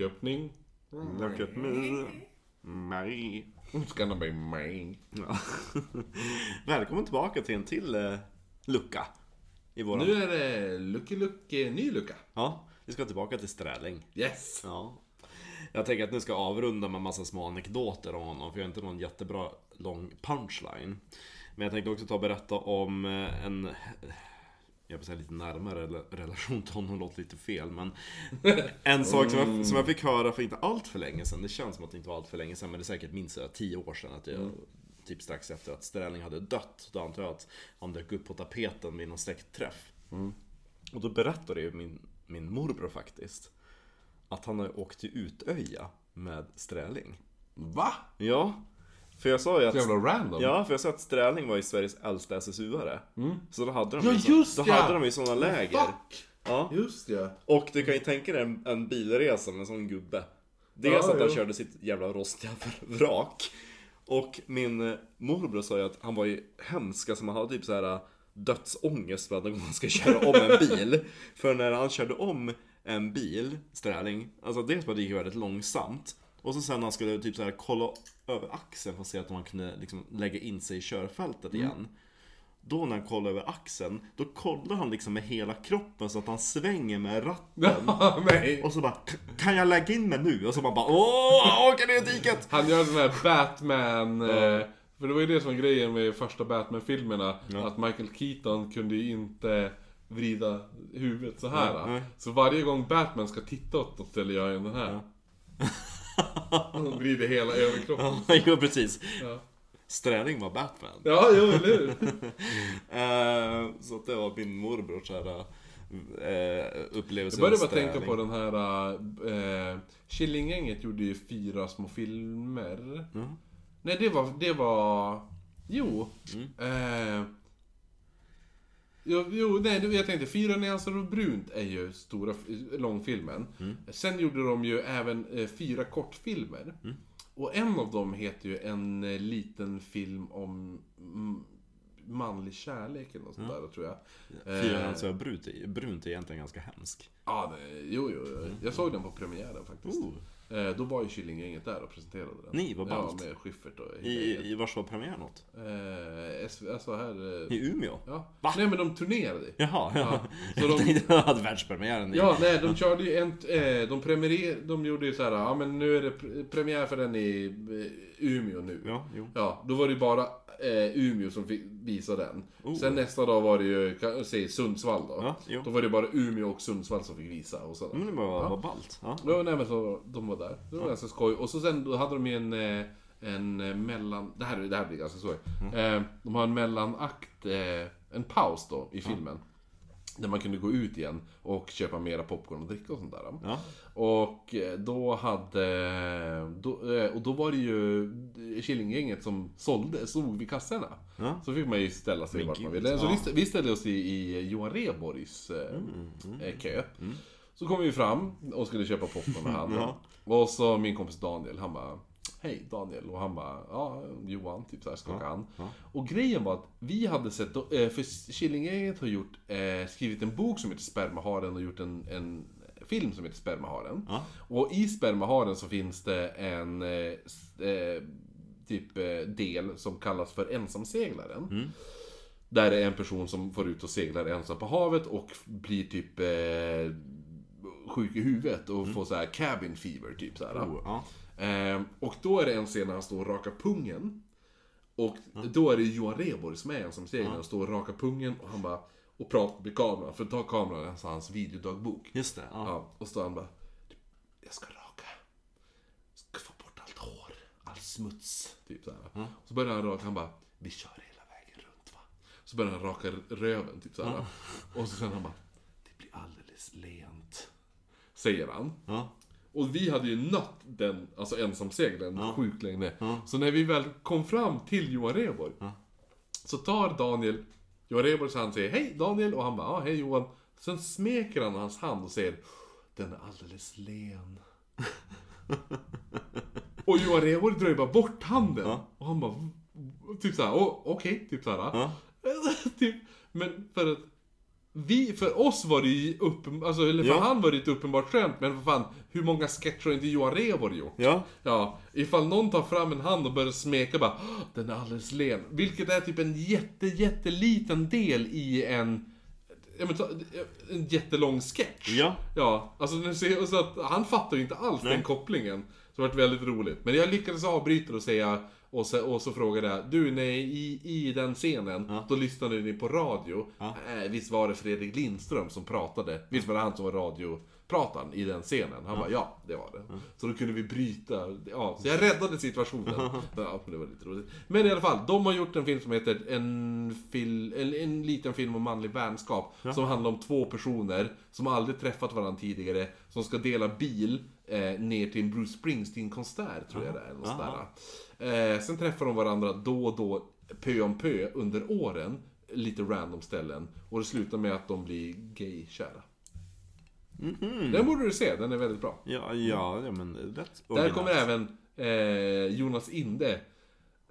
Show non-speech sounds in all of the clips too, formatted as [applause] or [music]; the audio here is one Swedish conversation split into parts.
lucköppning. Look at me. Marie. It's gonna be me. Ja. [laughs] Välkommen tillbaka till en till eh, lucka. I våran... Nu är det Lucky Lucky, ny lucka. Ja, vi ska tillbaka till Sträling. Yes! Ja. Jag tänker att nu ska jag avrunda med massa små anekdoter om honom, för jag har inte någon jättebra lång punchline. Men jag tänkte också ta och berätta om eh, en, jag säga lite närmare rela- relation till honom, låter lite fel, men [laughs] en sak som jag, som jag fick höra för inte allt för länge sedan, det känns som att det inte var allt för länge sedan, men det är säkert minst tio år sedan att jag Typ strax efter att Sträling hade dött, då antar jag att han dök upp på tapeten vid någon släktträff. Och då berättade ju min, min morbror faktiskt att han har åkt till Utöja med Sträling. Va? Ja, för jag sa ju att... Så jävla random. Ja, för jag sa att Sträling var ju Sveriges äldsta SSU-are. Så då hade de Ja, ju, så, då ja! hade de ju sådana läger. Fuck! Ja. Just ja. Och du kan ju tänka dig en, en bilresa med en sån gubbe. Dels Ja, att han jo. körde sitt jävla rostiga [laughs] vrak. Och min eh, morbror sa ju att han var ju hemsk, alltså man hade typ så här dödsångest varje gång han ska köra om en [laughs] bil. För när han körde om en bil, Sträling, alltså dels var det gick väldigt långsamt. Och så sen när han skulle typ så här kolla över axeln för att se att man kunde liksom lägga in sig i körfältet igen. Då när han kollar över axeln, då kollar han liksom med hela kroppen så att han svänger med ratten. [laughs] Och så bara, "K- kan jag lägga in mig nu? Och så man bara, åh, åker ner i diket! Han gör den här Batman... Eh, för det var ju det som var grejen med första Batman-filmerna. Att Michael Keaton kunde ju inte vrida huvudet så här. Nej, nej. Så varje gång Batman ska titta åt något ställe gör han den här. [laughs] [laughs] Han vrider hela överkroppen. Jo precis. Ja, Sträling var Batman. ja jo, eller hur? [laughs] Eh, så att det var min morbrors här, eh, upplevelse Jag började bara tänka på den här... Eh, Killinggänget gjorde ju fyra små filmer. Nej, det var... Det var... Jo. Eh, jo, jo, nej, jag tänkte Fyra nyanser av brunt är ju stora långfilmen. Sen gjorde de ju även eh, fyra kortfilmer. Och en av dem heter ju en eh, liten film om mm, manlig kärlek eller något sånt där, tror jag. Fyra Eh, alltså, brunt, är- brunt är egentligen ganska hemsk. Ja, det, jo, jo, jo. Jag såg den på premiären faktiskt. Oh. Eh, då var ju Killinggänget där och presenterade den. Ni, Ja, ballt. med Schyffert och I, i vars var premiären åt? Eh, alltså här... Eh, I Umeå? ja. Va? Nej men de turnerade. Jaha, ja. Ja, så [laughs] jag de- tänkte att hade världspremiären i... Ja, nej, de körde ju en... Eh, de premiär, De gjorde ju så här, ja men nu är det pre- premiär för den i eh, Umeå nu. Ja, jo. Ja, då var det ju bara eh, Umeå som fick visa den. Oh. Sen nästa dag var det ju, säga Sundsvall då. Ja, jo. Då var det bara Umeå och Sundsvall som fick visa. Och sådär. Men det var, var ballt. Ja. Ja, nej men så de var där. Det var ganska skoj. Och så sen då hade de ju en, eh, en eh, mellan... Det här, det här blir ganska skoj. Eh, De har en mellanakt, en paus då i filmen. Där man kunde gå ut igen och köpa mera popcorn och dricka och sånt där. Ja. Och då hade... Då, och då var det ju Killinggänget som sålde, stod vid kassorna. Ja. Så fick man ju ställa sig Men vart man ville. Så ja. vi, ställde oss i, i Johan Rheborgs eh, Mm, eh, kö. Så kom vi fram och skulle köpa popcorn med han. [laughs] Ja. Och så min kompis Daniel, han bara Hej Daniel, och han bara ja, Johan, typ såhär skakade han. Och grejen var att vi hade sett, eh, för Killinggänget har gjort, eh, skrivit en bok som heter Spermaharen och gjort en, en film som heter Spermaharen. Ja. Och i Spermaharen så finns det en eh, typ del som kallas för ensamseglaren. Där det är en person som får ut och seglar ensam på havet och blir typ eh, sjuk i huvudet och får så här cabin fever typ så här. Oh, ja. Ehm, och då är det en scen när han står och rakar pungen. Och då är det Johan Rheborg som är ensam seglare och står och rakar pungen och han bara och pratar med kameran. För ta kameran, alltså hans videodagbok. Just det. Ja. Ja, och så står han bara Jag ska raka. Ska få bort allt hår, all smuts. Typ så här. Och så börjar han raka, han bara Vi kör hela vägen runt va. Så börjar han raka röven, typ så här. Och så sen han bara Det blir alldeles lent. Säger han. Ja. Och vi hade ju nött den, alltså ensamseglaren, sjukt länge. Så när vi väl kom fram till Johan Rheborg. Så tar Daniel Johan Rheborg så han säger Hej Daniel! Och han bara ja, hej Johan. Sen smeker han hans hand och säger Den är alldeles len. [laughs] och Johan Rheborg drar ju bara bort handen. Och han bara Typ såhär, okej, typ såhär. Ja. [laughs] typ, men för att vi, för oss var det ju uppen, alltså, eller för Ja. han var det ett uppenbart skämt, men vad fan, hur många sketcher har inte Johan Rheborg gjort? Ja. Ja, ifall någon tar fram en hand och börjar smeka bara "Åh, Den är alldeles len. Vilket är typ en jätte, jätteliten del i en... Ja, men, en jättelång sketch. Ja. Ja, alltså så att han fattar ju inte alls den kopplingen. Så det varit väldigt roligt. Men jag lyckades avbryta och säga, och så, och så frågade jag, du nej, i, i den scenen, då lyssnade ni på radio. Äh, visst var det Fredrik Lindström som pratade? Visst var det han som var radioprataren i den scenen? Han bara, ja, det var det. Så då kunde vi bryta, ja, så jag räddade situationen. ja, men det var lite roligt. Men i alla fall, de har gjort en film som heter En, fil, en, en liten film om manlig vänskap. Som handlar om två personer som aldrig träffat varandra tidigare, som ska dela bil eh, ner till en Bruce Springsteen-konsert, tror jag det är. Där. Eh, sen träffar de varandra då och då, pö om pö, under åren. Lite random ställen. Och det slutar med att de blir gay-kära. Den borde du se, den är väldigt bra. Ja, ja, ja men rätt Där kommer även eh, Jonas Inde.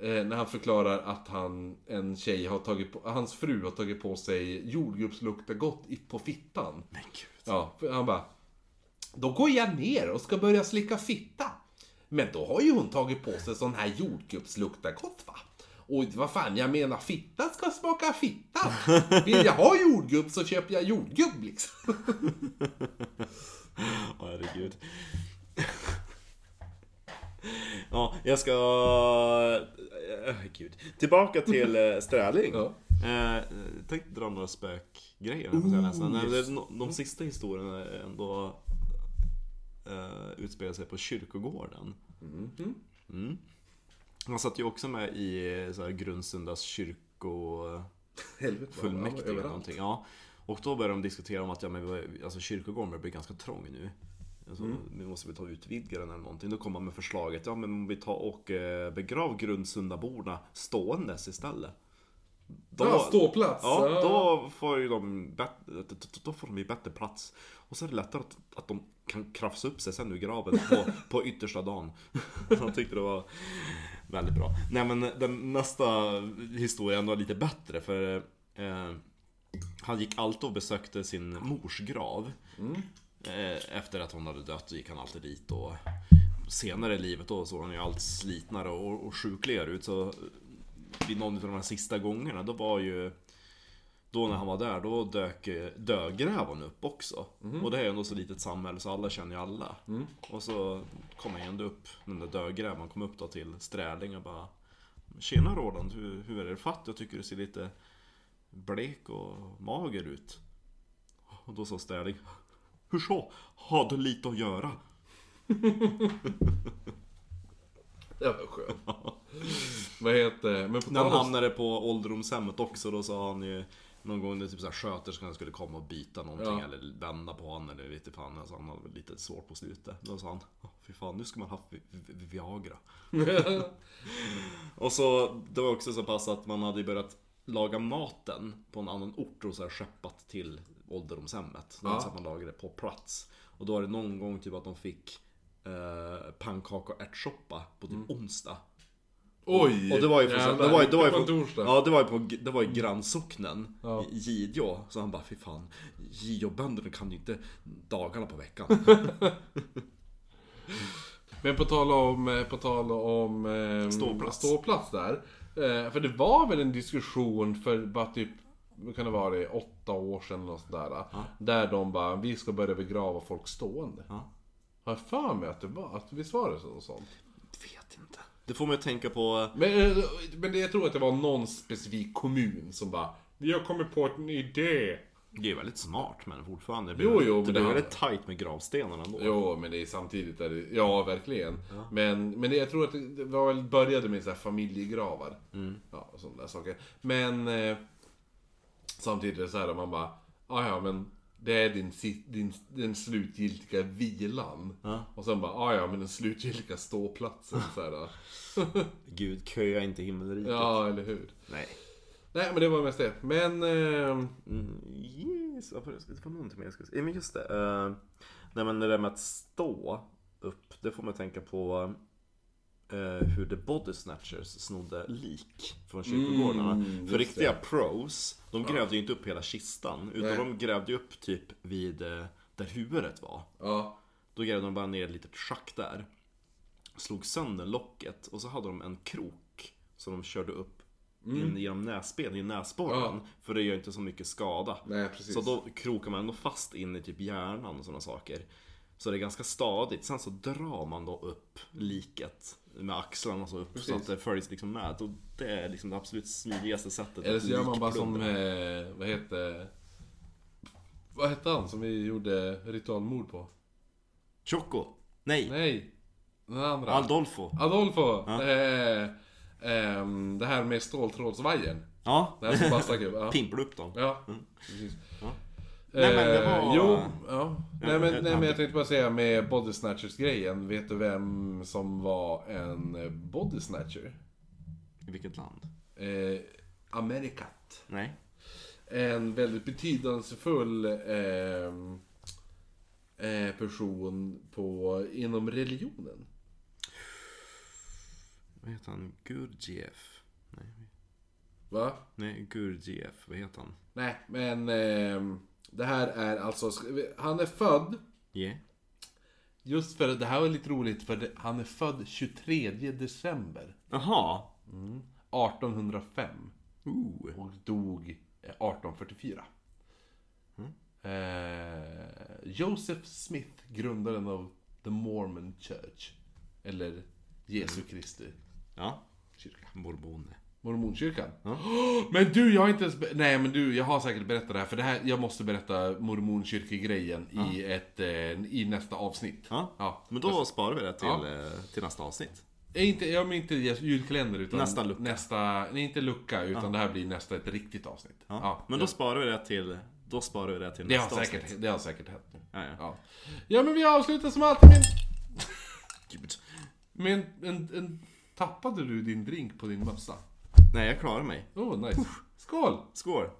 Eh, när han förklarar att han, en tjej har tagit på, hans fru har tagit på sig jordgubbslukta gott i, på fittan. Men gud. Ja, han bara. Då går jag ner och ska börja slicka fitta. Men då har ju hon tagit på sig sån här jordgubbslukta gott va? Och vad fan, jag menar fitta ska smaka fitta. [laughs] Vill jag ha jordgubb så köper jag jordgubb liksom. [laughs] Åh, herregud. [laughs] ja, jag ska... äh, Gud. Tillbaka till äh, Sträling. Ja. Eh, tänkte dra några spökgrejer säga nästan. No- De sista historierna ändå eh, utspelar sig på kyrkogården. Mm. Han satt ju också med i så här, Grundsundas kyrko Helvete. fullmäktige eller någonting. Ja. Och då började de diskutera om att ja, men, alltså, kyrkogården börjar bli ganska trång nu. Alltså, Mm. Vi måste väl ta och utvidga den eller någonting. Då kom man med förslaget, ja men om vi tar och eh, begrav Grundsundaborna ståendes istället. Då, Ja, ståplats. Ja, då får ju de, då får de ju bättre plats. Och så är det lättare att, att de kan krafsa upp sig sen ur graven på, på yttersta dagen. [laughs] Jag tyckte det var väldigt bra. Nej men den nästa historia ändå är lite bättre för eh, han gick alltid och besökte sin mors grav. Eh, efter att hon hade dött gick han alltid dit och senare i livet då såg han ju allt slitnare och, och sjukligare ut. Så vid någon av de här sista gångerna, då var ju då när han var där, då dök dödgrävaren upp också. Och det är ju ändå så litet samhälle så alla känner ju alla. Och så kom han ändå upp, den där dödgrävaren kom upp då till Sträling och bara Tjena Roland, hur, hur är det fatt? Jag tycker du ser lite blek och mager ut. Och då sa Sträling Hur så? Har du lite att göra? [laughs] Det var skönt. Vad heter Men på När han hamnade på ålderdomshemmet också, då sa han ju någon gång när typ sköterskan skulle komma och byta någonting Ja. eller vända på honom eller lite fan. Alltså han hade lite svårt på slutet. Då sa han, "Åh, fy fan nu ska man ha vi- vi- Viagra. [laughs] och så, det var också så pass att man hade börjat laga maten på en annan ort och så här skeppat till ålderdomshemmet. Ja. Så att man lagade på plats. Och då var det någon gång typ att de fick eh, pannkaka och ärtsoppa på typ onsdag. Oj! Och det var ju från, jävlar, det var, det var ju på ja, det var ju på, det var ju grannsocknen, Ja. i Gideå. Så han bara, fy fan, Gideåbönderna kan ju inte dagarna på veckan. [laughs] Men på tal om, eh, på tal om eh, Ståplats. ståplats där. Eh, för det var väl en diskussion för bara typ, vad kan det vara, det, åtta år sedan eller något sånt där. De bara, vi ska börja begrava folk stående. Ja. Har jag för mig att det var, att visst var det så, sånt? Vet inte. Det får mig att tänka på, Men, eh, men det, jag tror att det var någon specifik kommun som bara, vi har kommit på en idé. det är väldigt smart men fortfarande. Det blir, Jo, jo, det men blir det- väldigt tight med gravstenarna ändå. Jo, men det är samtidigt är det, ja verkligen. Men, men det, jag tror att det, var väl, började med så här familjegravar. Ja, och sådana där saker. Men eh, samtidigt är det så här man bara, "Ah, ja men det är din, din, den slutgiltiga vilan. Och sen bara, "Ah, ja men den slutgiltiga ståplatsen. Så här, [laughs] Gud, köa inte himmelriket. ja, eller hur. Nej. Nej men det var mest det. Men, eh, Mm, yes, det? Det var någonting mer jag skulle säga. Ja, Men just det. Uh, nej men det där med att stå upp, det får att tänka på eh, hur The Body Snatchers snodde lik från kyrkogårdarna. Mm, För riktiga pros, de grävde ju inte upp hela kistan. Utan Nej. de grävde upp typ vid eh, där huvudet var. Ja. Då grävde de bara ner ett litet schack där. Slog sönder locket och så hade de en krok som de körde upp in genom näsben, i näsborren. Ja. För det gör inte så mycket skada. Nej. Så då krokar man ändå fast in i typ hjärnan och sådana saker. Så det är ganska stadigt. Sen så drar man då upp liket med axlarna så upp så Precis. att det följs liksom med. Och det är liksom det absolut smidigaste sättet Eller så gör man bara som, likplundra. eh, vad heter... Vad hette han som vi gjorde ritualmord på? Choco! Nej! Nej! Den andra. Adolfo! Adolfo! Eh, ehm, det här med ståltrådsvajern. Ja, Det här som bara stack upp. Ja. [laughs] pimplar upp dem. Ja, precis. Ja. Nej, men det Eh, var- Jo, ja. Nej, men, jag- nej men jag tänkte bara säga med body snatchers grejen Vet du vem som var en eh, body snatcher? I vilket land? Eh, Amerikat. Nej. En väldigt betydelsefull ehm, eh, person på, inom religionen. Vad heter han? Gurdjieff? Nej. Va? Nej, Gurdjieff. Vad heter han? Nej, men ehm, det här är alltså, han är född Yeah. Just för det här var lite roligt för det, han är född 23 december Jaha. 1805 Ooh. och dog eh, 1844. Eh, Joseph Smith, grundaren av The Mormon Church. Eller Jesu Kristi Ja. kyrka. Mormone. Mormonkyrkan. [gasps] Men du, jag har inte ens... Nej men du, jag har säkert berättat det här. För det här, jag måste berätta mormonkyrkegrejen i, ett, eh, i nästa avsnitt. Ja. Ja. Men då sparar vi det till, Ja. eh, till nästa avsnitt. Inte, jag menar inte julkalender utan Nästa lucka. Nästa, nej inte lucka utan det här blir nästa ett riktigt avsnitt. Ja. Men då sparar vi det till, då sparar vi det till det, har nästa säkert, avsnitt. det har säkert hänt nu. Ja, ja. Ja. ja men vi avslutar som alltid med, [laughs] Gud. med en, en, en... Tappade du din drink på din mössa? Nej, jag klarar mig. Oh nice. Skål! Skål!